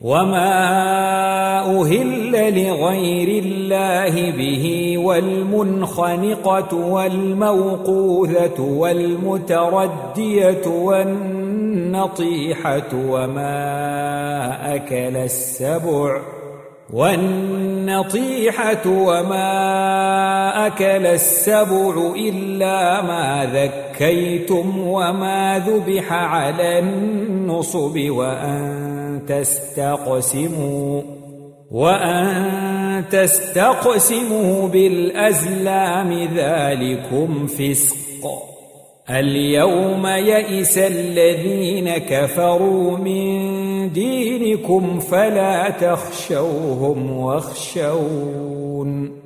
وما أهل لغير الله به والمنخنقة والموقوذة والمتردية والنطيحة وما أكل السبع والنطيحة وما أكل السبع إلا ما ذكيتم وما ذبح على النصب وأن تستقسموا وأن تستقسموا بالأزلام ذلكم فسق. اليوم يئس الذين كفروا من دينكم فلا تخشوهم واخشون.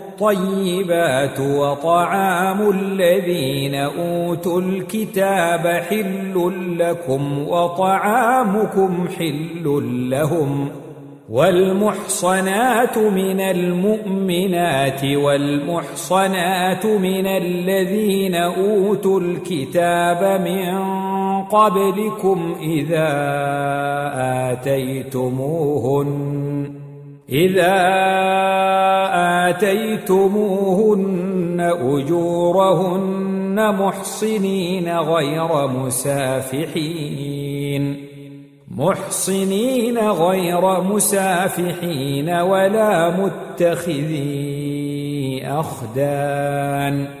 الطيبات وطعام الذين أوتوا الكتاب حل لكم وطعامكم حل لهم والمحصنات من المؤمنات والمحصنات من الذين أوتوا الكتاب من قبلكم إذا آتيتموهن إذا آتيتموهن أجورهن محصنين غير مسافحين. محصنين غير مسافحين ولا متخذي أخدان.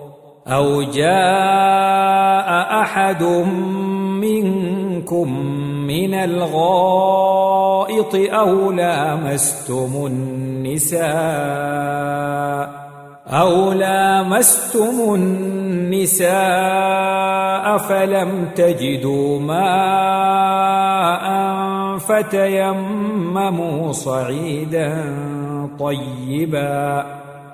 أو جاء أحد منكم من الغائط أو لامستم النساء أو لامستم النساء فلم تجدوا ماء فتيمموا صعيدا طيبا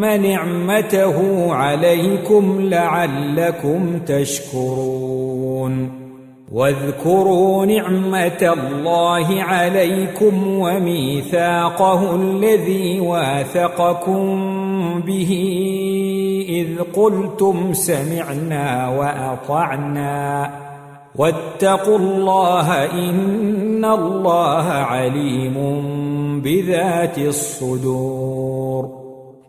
نعمته عليكم لعلكم تشكرون. واذكروا نعمة الله عليكم وميثاقه الذي واثقكم به إذ قلتم سمعنا وأطعنا. واتقوا الله إن الله عليم بذات الصدور.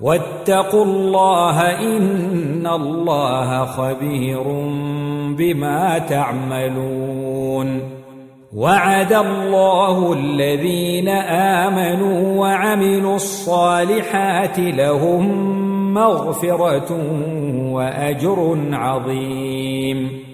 واتقوا الله إن الله خبير بما تعملون. وعد الله الذين آمنوا وعملوا الصالحات لهم مغفرة وأجر عظيم.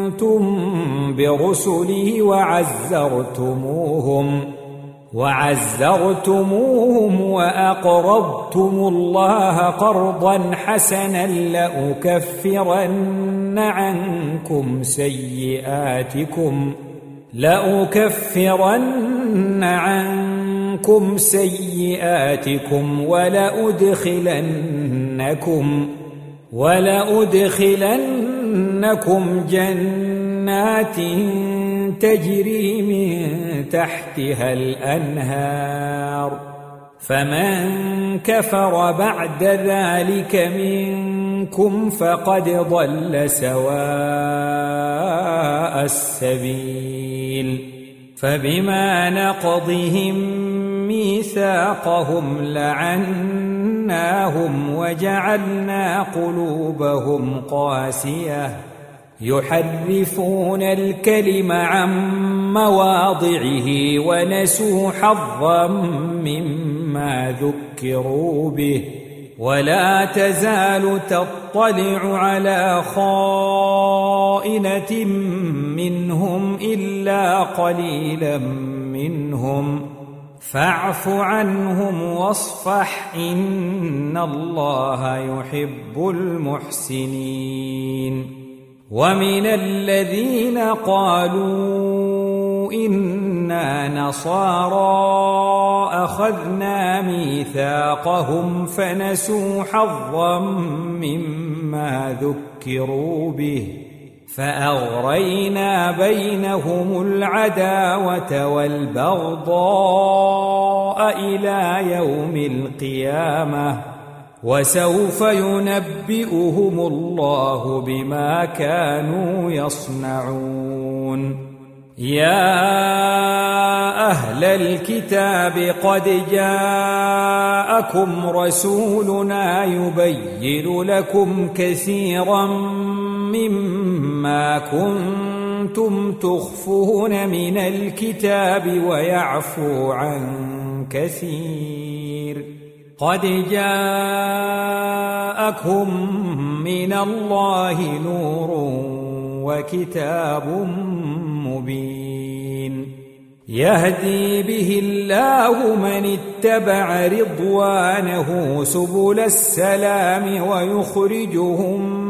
وامنتم برسله وعزرتموهم وعزرتموهم وأقرضتم الله قرضا حسنا لأكفرن عنكم سيئاتكم لأكفرن عنكم سيئاتكم ولأدخلنكم ولادخلنكم جنات تجري من تحتها الأنهار فمن كفر بعد ذلك منكم فقد ضل سواء السبيل فبما نقضهم ميثاقهم لعناهم وجعلنا قلوبهم قاسية. يحرفون الكلم عن مواضعه ونسوا حظا مما ذكروا به. ولا تزال تطلع على خائنة منهم إلا قليلا منهم. فاعف عنهم واصفح إن الله يحب المحسنين. ومن الذين قالوا إنا نصارى أخذنا ميثاقهم فنسوا حظا مما ذكروا به. فأغرينا بينهم العداوة والبغضاء إلى يوم القيامة وسوف ينبئهم الله بما كانوا يصنعون. يا أهل الكتاب قد جاءكم رسولنا يبين لكم كثيرا مما كنتم تخفون من الكتاب ويعفو عن كثير. قد جاءكم من الله نور وكتاب مبين. يهدي به الله من اتبع رضوانه سبل السلام ويخرجهم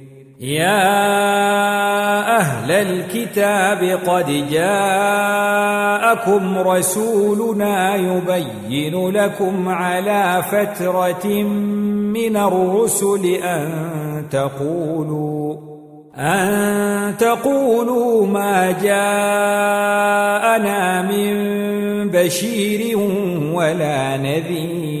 يا أهل الكتاب قد جاءكم رسولنا يبين لكم على فترة من الرسل أن تقولوا أن تقولوا ما جاءنا من بشير ولا نذير.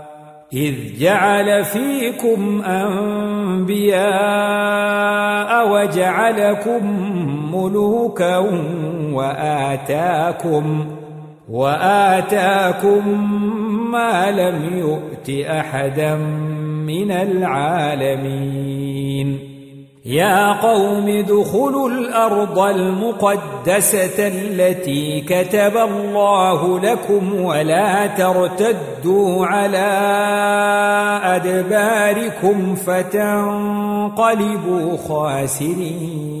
إذ جعل فيكم أنبياء وجعلكم ملوكا وآتاكم وآتاكم ما لم يؤت أحدا من العالمين. يا قوم ادخلوا الأرض المقدسة التي كتب الله لكم ولا ترتدوا على أدباركم فتنقلبوا خاسرين.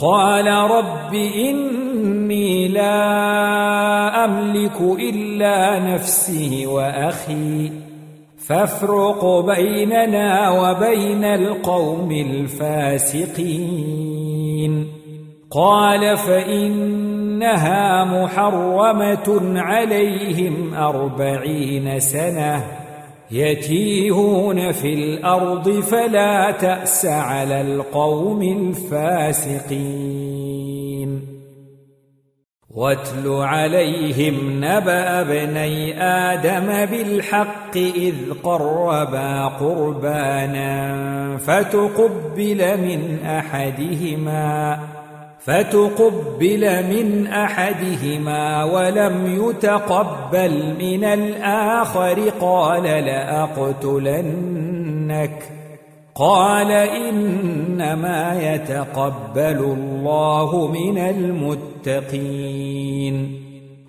قال رب إني لا أملك إلا نفسي وأخي. فافرق بيننا وبين القوم الفاسقين. قال فإنها محرمة عليهم أربعين سنة. يتيهون في الأرض فلا تأس على القوم الفاسقين. واتل عليهم نبأ ابني آدم بالحق إذ قربا قربانا فتقبل من أحدهما. فتقبل من احدهما ولم يتقبل من الآخر قال لاقتلنك قال انما يتقبل الله من المتقين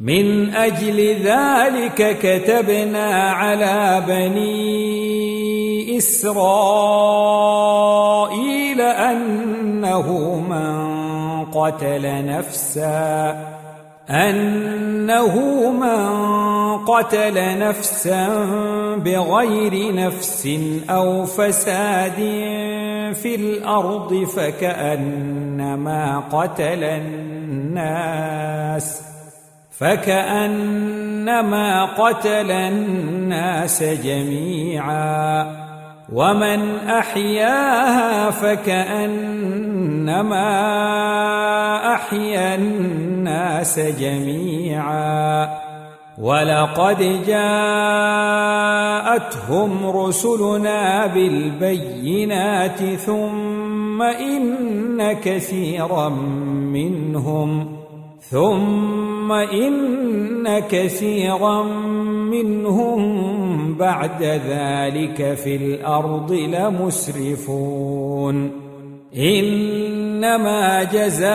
من أجل ذلك كتبنا على بني إسرائيل أنه من قتل نفسا أنه من قتل نفسا بغير نفس أو فساد في الأرض فكأنما قتل الناس. فكأنما قتل الناس جميعا ومن أحياها فكأنما أحيا الناس جميعا ولقد جاءتهم رسلنا بالبينات ثم إن كثيرا منهم ثم إن كثيرا منهم بعد ذلك في الأرض لمسرفون. إنما جزاء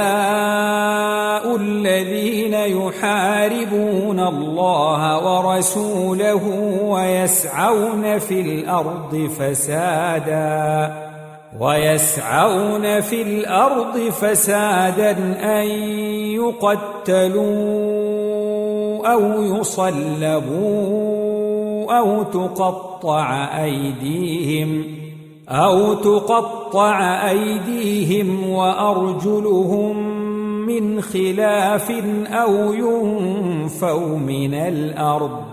الذين يحاربون الله ورسوله ويسعون في الأرض فساداً. ويسعون في الأرض فسادا أن يقتلوا أو يصلبوا أو تقطع أيديهم أو تقطع أيديهم وأرجلهم من خلاف أو ينفوا من الأرض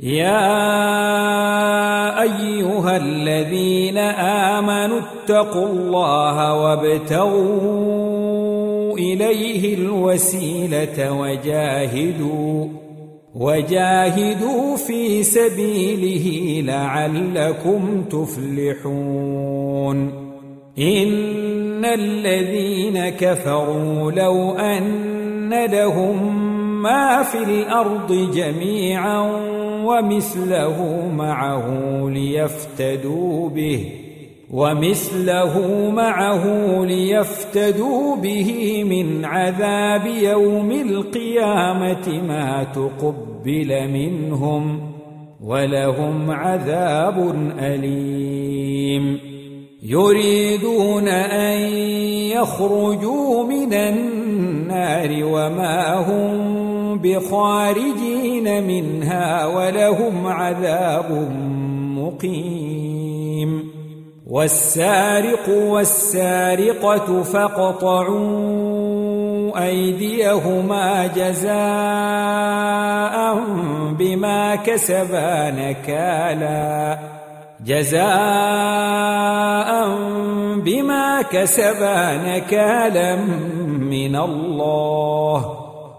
يا أيها الذين آمنوا اتقوا الله وابتغوا إليه الوسيلة وجاهدوا وجاهدوا في سبيله لعلكم تفلحون. إن الذين كفروا لو أن لهم ما في الأرض جميعا ومثله معه ليفتدوا به ومثله معه ليفتدوا به من عذاب يوم القيامة ما تقبل منهم ولهم عذاب أليم. يريدون أن يخرجوا من النار وما هم بخارجين منها ولهم عذاب مقيم. والسارق والسارقة فاقطعوا أيديهما جزاء بما كسبا نكالا. جزاء بما كسبا نكالا من الله.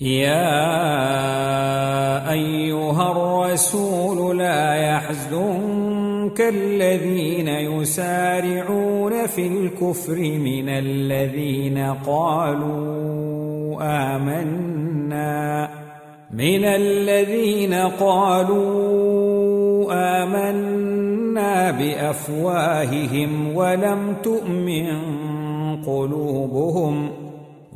يا أيها الرسول لا يحزنك الذين يسارعون في الكفر من الذين قالوا آمنا من الذين قالوا آمنا بأفواههم ولم تؤمن قلوبهم.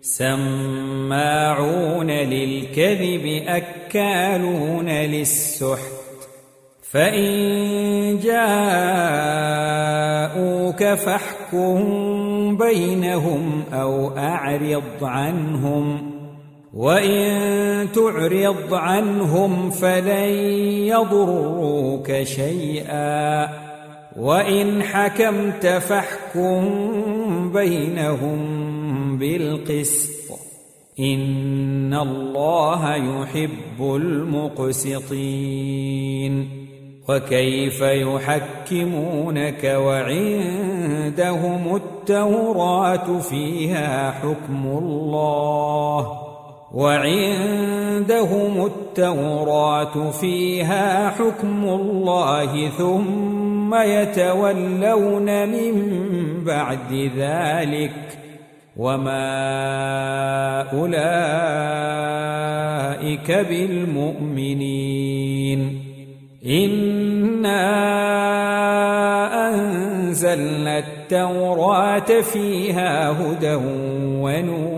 سماعون للكذب أكالون للسحت. فإن جاءوك فاحكم بينهم أو أعرض عنهم. وإن تعرض عنهم فلن يضروك شيئا. وإن حكمت فاحكم بينهم بالقسط. إن الله يحب المقسطين. وكيف يحكمونك وعندهم التوراة فيها حكم الله. وعندهم التوراة فيها حكم الله ثم يتولون من بعد ذلك. وما أولئك بالمؤمنين إنا أنزلنا التوراة فيها هدى ونور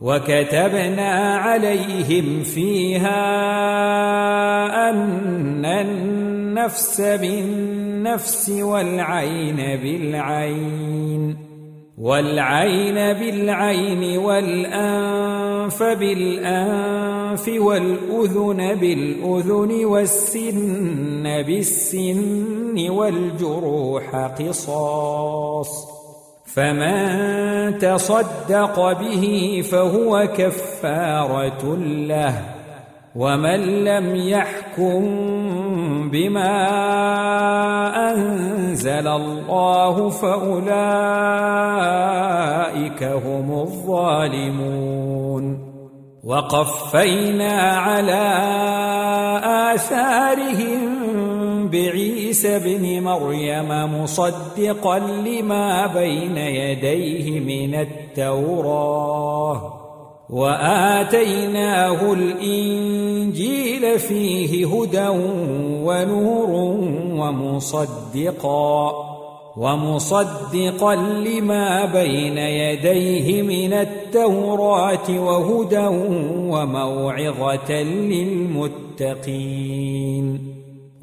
وكتبنا عليهم فيها أن النفس بالنفس والعين بالعين والعين بالعين والأنف بالأنف والأذن بالأذن والسن بالسن والجروح قصاص. فمن تصدق به فهو كفارة له ومن لم يحكم بما أنزل الله فأولئك هم الظالمون. وقفينا على آثارهم بعيسى ابن مريم مصدقا لما بين يديه من التوراه. وآتيناه الإنجيل فيه هدى ونور ومصدقا ومصدقا لما بين يديه من التوراة وهدى وموعظة للمتقين.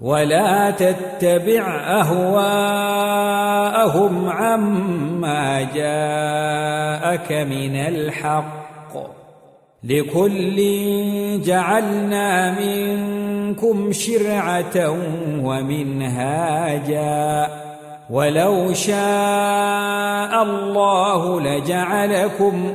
ولا تتبع أهواءهم عما جاءك من الحق. لكل جعلنا منكم شرعة ومنهاجا. ولو شاء الله لجعلكم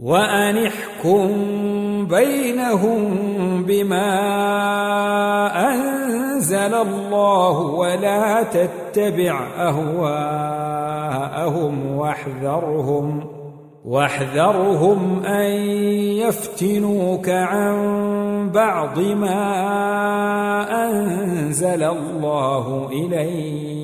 وانحكم بينهم بما أنزل الله ولا تتبع أهواءهم واحذرهم واحذرهم أن يفتنوك عن بعض ما أنزل الله إليك.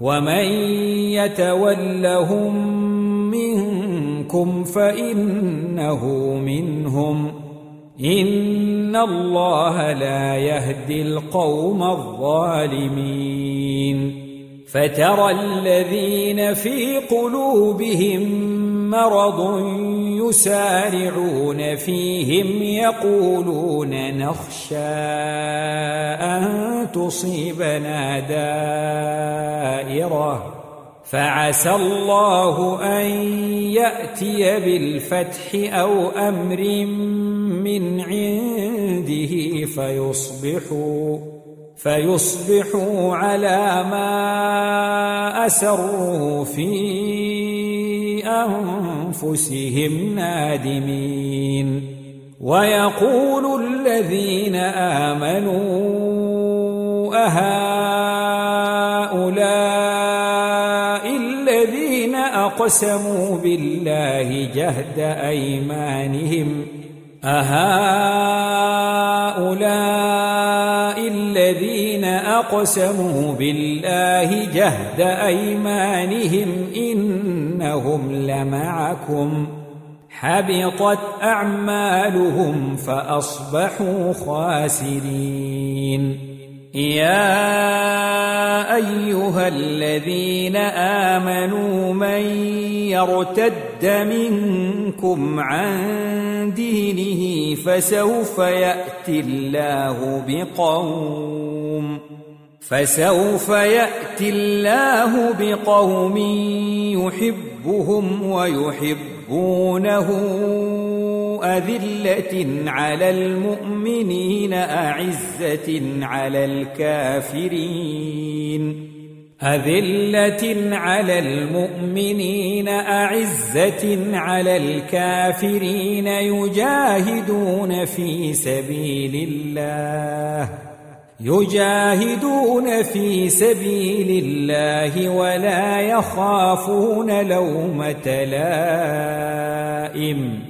ومن يتولهم منكم فانه منهم ان الله لا يهدي القوم الظالمين فترى الذين في قلوبهم مرض يسارعون فيهم يقولون نخشى أن تصيبنا دائرة. فعسى الله أن يأتي بالفتح أو أمر من عنده فيصبحوا فيصبحوا على ما أسروا في انفسهم نادمين. ويقول الذين آمنوا أهؤلاء الذين أقسموا بالله جهد أيمانهم أهؤلاء الذين أقسموا بالله جهد أيمانهم إنهم لمعكم. حبطت أعمالهم فأصبحوا خاسرين. يا أيها الذين آمنوا من يرتد منكم عن دينه فسوف يأتي الله بقوم فسوف يأتي الله بقوم يحبهم ويحبونه. أذلة على المؤمنين أعزة على الكافرين. أذلة على المؤمنين أعزة على الكافرين يجاهدون في سبيل الله. يجاهدون في سبيل الله ولا يخافون لومة لائم.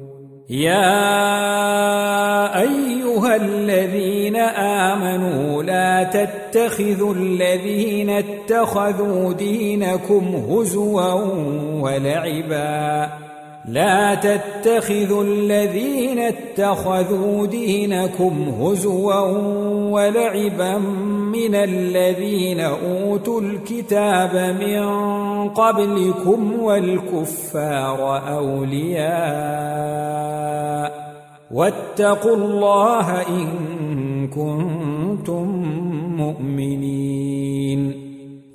يا أيها الذين آمنوا لا تتخذوا الذين اتخذوا دينكم هزوا ولعبا لا تتخذوا الذين اتخذوا دينكم هزوا ولعبا من الذين أوتوا الكتاب من قبلكم والكفار أولياء واتقوا الله إن كنتم مؤمنين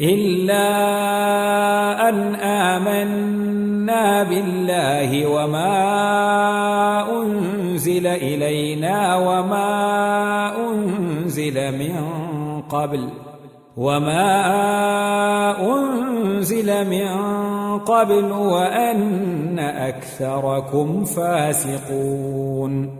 إلا أن آمنا بالله وما أنزل إلينا وما أنزل من قبل وما أنزل من قبل وأن أكثركم فاسقون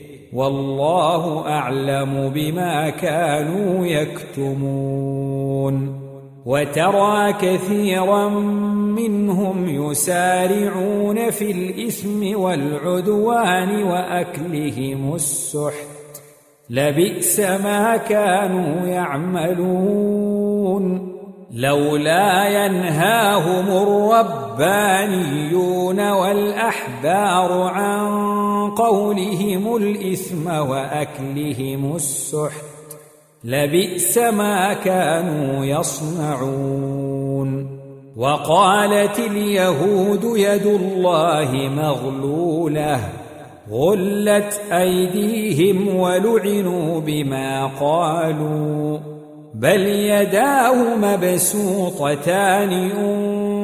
والله أعلم بما كانوا يكتمون. وترى كثيرا منهم يسارعون في الإثم والعدوان وأكلهم السحت. لبئس ما كانوا يعملون. لولا ينهاهم الربانيون والاحبار عن قولهم الاثم واكلهم السحت لبئس ما كانوا يصنعون وقالت اليهود يد الله مغلوله غلت ايديهم ولعنوا بما قالوا بل يداه مبسوطتان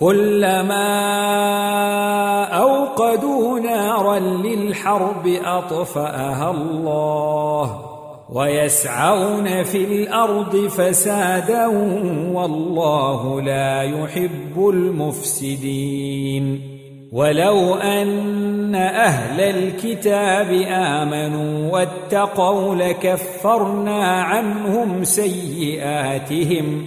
كلما أوقدوا نارا للحرب أطفأها الله ويسعون في الأرض فسادا والله لا يحب المفسدين. ولو أن أهل الكتاب آمنوا واتقوا لكفرنا عنهم سيئاتهم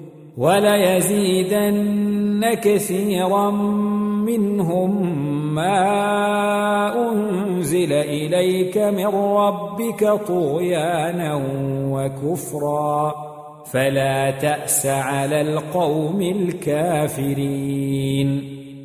وليزيدن كثيرا منهم ما أنزل إليك من ربك طغيانا وكفرا فلا تأس على القوم الكافرين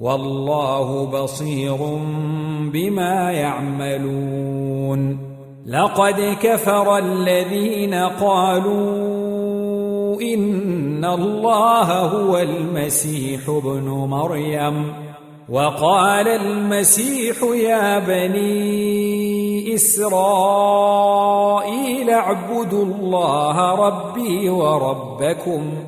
والله بصير بما يعملون. لقد كفر الذين قالوا إن الله هو المسيح ابن مريم. وقال المسيح يا بني إسرائيل اعبدوا الله ربي وربكم.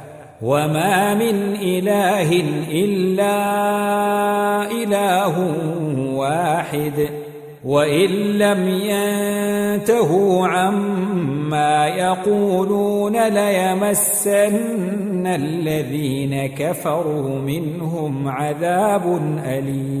وما من إله إلا إله واحد وإن لم ينتهوا عما يقولون ليمسن الذين كفروا منهم عذاب أليم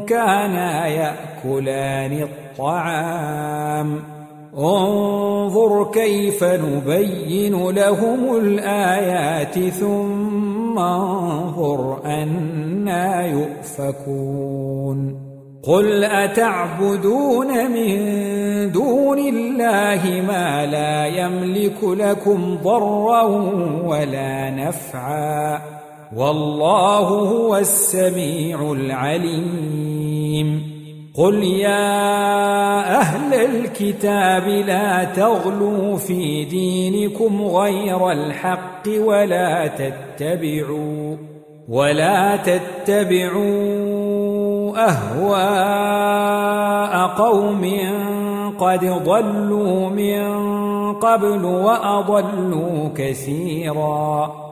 كانا يأكلان الطعام. انظر كيف نبين لهم الآيات ثم انظر أنا يؤفكون. قل أتعبدون من دون الله ما لا يملك لكم ضرا ولا نفعا. والله هو السميع العليم. قل يا أهل الكتاب لا تغلوا في دينكم غير الحق ولا تتبعوا ولا تتبعوا أهواء قوم قد ضلوا من قبل وأضلوا كثيراً.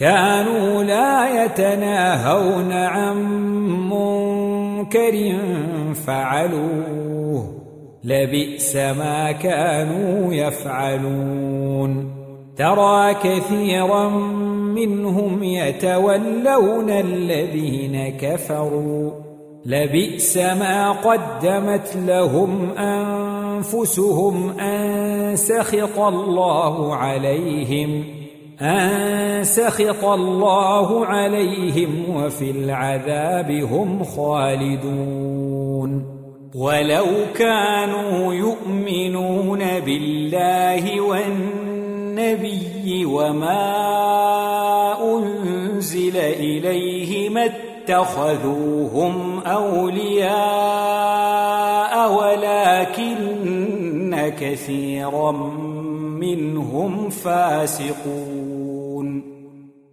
كانوا لا يتناهون عن منكر فعلوه. لبئس ما كانوا يفعلون. ترى كثيرا منهم يتولون الذين كفروا. لبئس ما قدمت لهم أنفسهم أن سخط الله عليهم. أن سخط الله عليهم وفي العذاب هم خالدون. ولو كانوا يؤمنون بالله والنبي وما أنزل إليه ما اتخذوهم أولياء ولكن كثيرا منهم فاسقون.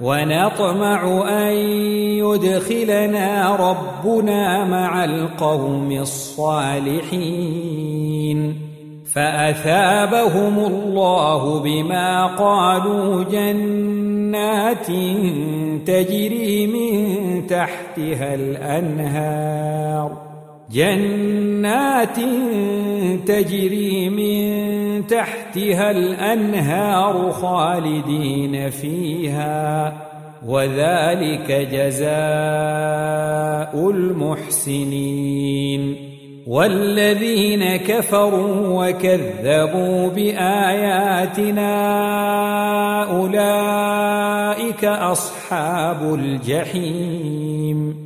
ونطمع أن يدخلنا ربنا مع القوم الصالحين. فأثابهم الله بما قالوا جنات تجري من تحتها الأنهار. جنات تجري من تحتها الأنهار خالدين فيها وذلك جزاء المحسنين. والذين كفروا وكذبوا بآياتنا أولئك أصحاب الجحيم.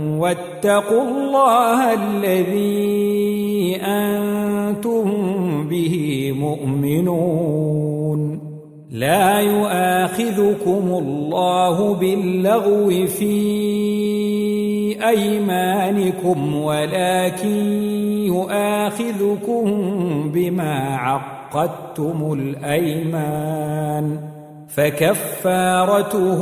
واتقوا الله الذي أنتم به مؤمنون. لا يؤاخذكم الله باللغو في أيمانكم ولكن يؤاخذكم بما عقدتم الأيمان. فكفارته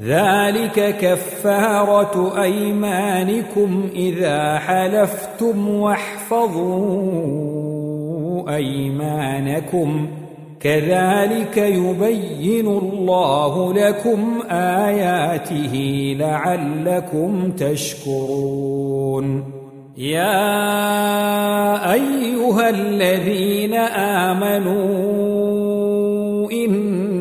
ذلك كفارة أيمانكم إذا حلفتم واحفظوا أيمانكم. كذلك يبين الله لكم آياته لعلكم تشكرون. يا أيها الذين آمنوا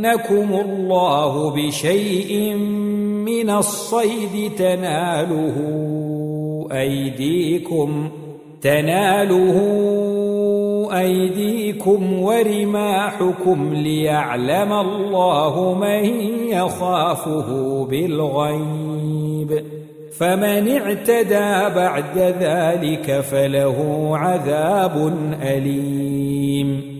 ليبلونكم الله بشيء من الصيد تناله أيديكم تناله أيديكم ورماحكم ليعلم الله من يخافه بالغيب فمن اعتدى بعد ذلك فله عذاب أليم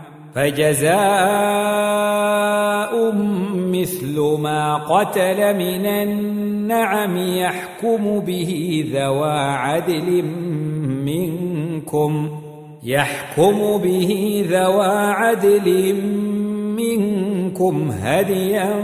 فجزاء مثل ما قتل من النعم يحكم به ذوى عدل منكم يحكم به ذوى عدل منكم هديا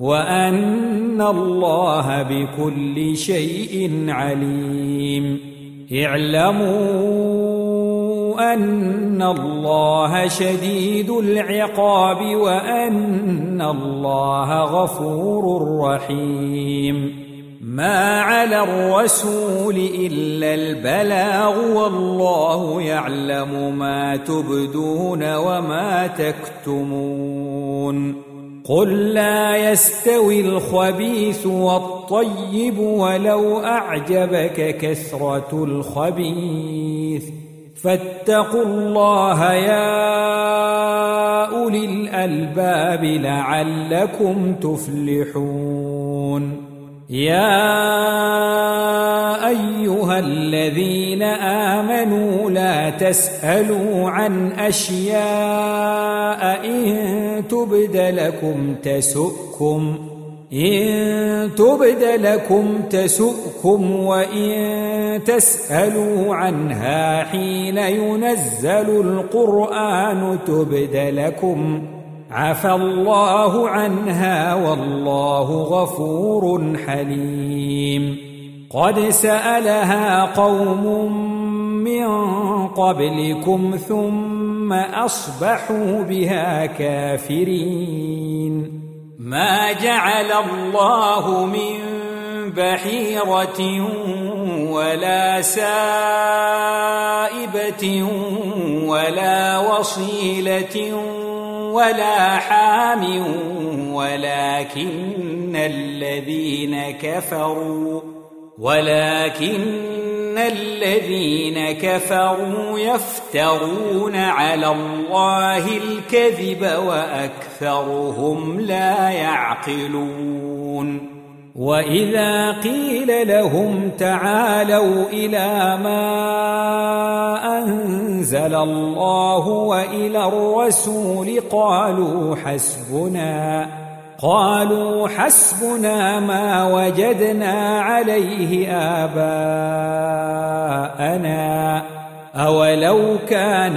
وأن الله بكل شيء عليم. اعلموا أن الله شديد العقاب وأن الله غفور رحيم. ما على الرسول إلا البلاغ والله يعلم ما تبدون وما تكتمون. قل لا يستوي الخبيث والطيب ولو أعجبك كثرة الخبيث. فاتقوا الله يا أولي الألباب لعلكم تفلحون. يا أيها الذين آمنوا لا تسألوا عن أشياء إن تبد لكم تسؤكم إن تبد لكم تسؤكم وإن تسألوا عنها حين ينزل القرآن تبد لكم. عفى الله عنها والله غفور حليم. قد سألها قوم من قبلكم ثم أصبحوا بها كافرين. ما جعل الله من بحيرة ولا سائبة ولا وصيلة ولا حام ولكن الذين كفروا ولكن الذين كفروا يفترون على الله الكذب وأكثرهم لا يعقلون وإذا قيل لهم تعالوا إلى ما أنزل الله وإلى الرسول قالوا حسبنا قالوا حسبنا ما وجدنا عليه آباءنا أولو كان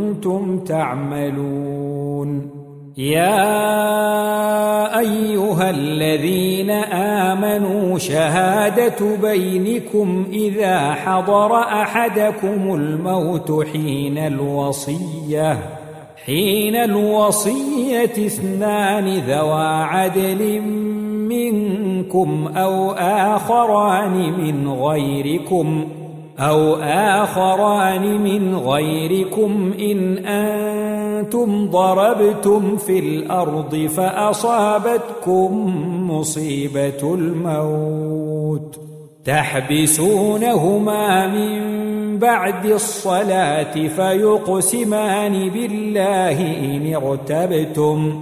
تعملون. يا أيها الذين آمنوا شهادة بينكم إذا حضر أحدكم الموت حين الوصية حين الوصية اثنان ذوى عدل منكم أو آخران من غيركم أو اخران من غيركم ان أنتم ضربتم في الأرض فاصابتكم مصيبه الموت تحبسونهما من بعد الصلاه فيقسمان بالله ان ارتبتم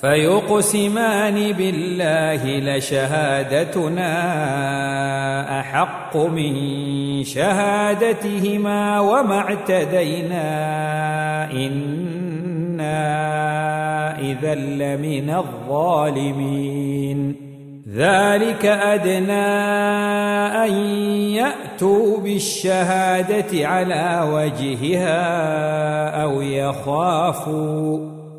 فيقسمان بالله لشهادتنا أحق من شهادتهما وما اعتدينا. إنا إذا لمن الظالمين. ذلك أدنى أن يأتوا بالشهادة على وجهها أو يخافوا.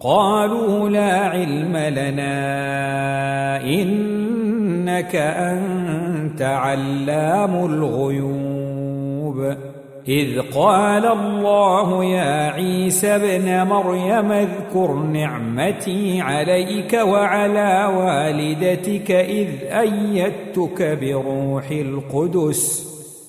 قالوا لا علم لنا إنك أنت علام الغيوب. إذ قال الله يا عيسى ابن مريم اذكر نعمتي عليك وعلى والدتك إذ أيدتك بروح القدس.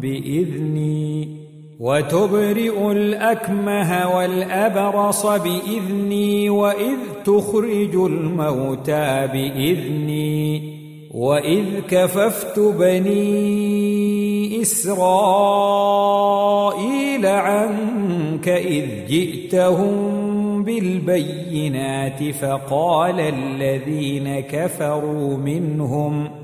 بإذني. وتبرئ الأكمه والأبرص بإذني وإذ تخرج الموتى بإذني. وإذ كففت بني إسرائيل عنك إذ جئتهم بالبينات فقال الذين كفروا منهم ۖ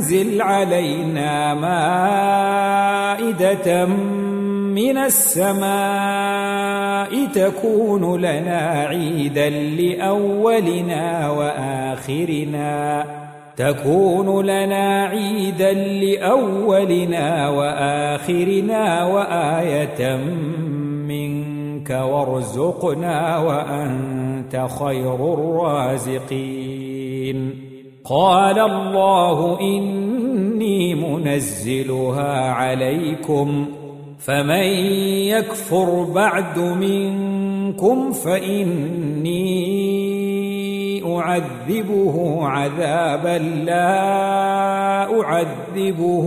أنزل علينا مائدة من السماء تكون لنا عيدا لأولنا وآخرنا. تكون لنا عيدا لأولنا وآخرنا وآية منك وارزقنا وأنت خير الرازقين. قال الله إني منزلها عليكم فمن يكفر بعد منكم فإني أعذبه عذابا لا أعذبه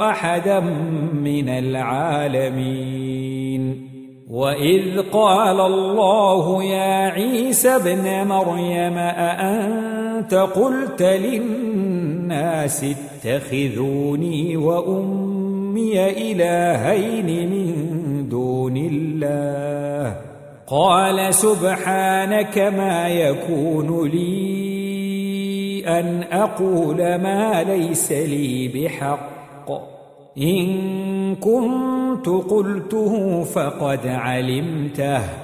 أحدا من العالمين. وإذ قال الله يا عيسى ابن مريم اانت قلت للناس اتخذوني وأمي إلهين من دون الله. قال سبحانك ما يكون لي أن أقول ما ليس لي بحق. إن كنت قلته فقد علمته.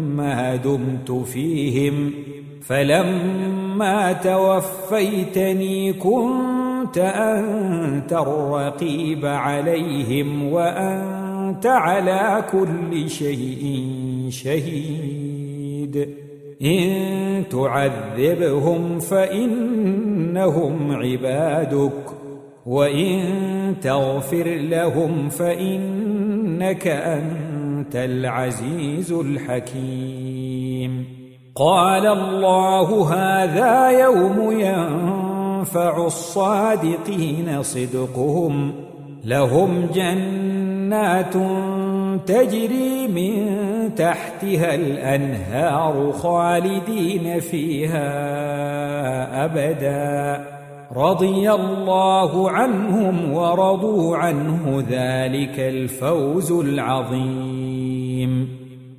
ما دمت فيهم فلما توفيتني كنت أنت الرقيب عليهم وأنت على كل شيء شهيد. إن تعذبهم فإنهم عبادك وإن تغفر لهم فإنك أنت العزيز الحكيم. قال الله هذا يوم ينفع الصادقين صدقهم. لهم جنات تجري من تحتها الأنهار خالدين فيها أبدا. رضي الله عنهم ورضوا عنه ذلك الفوز العظيم.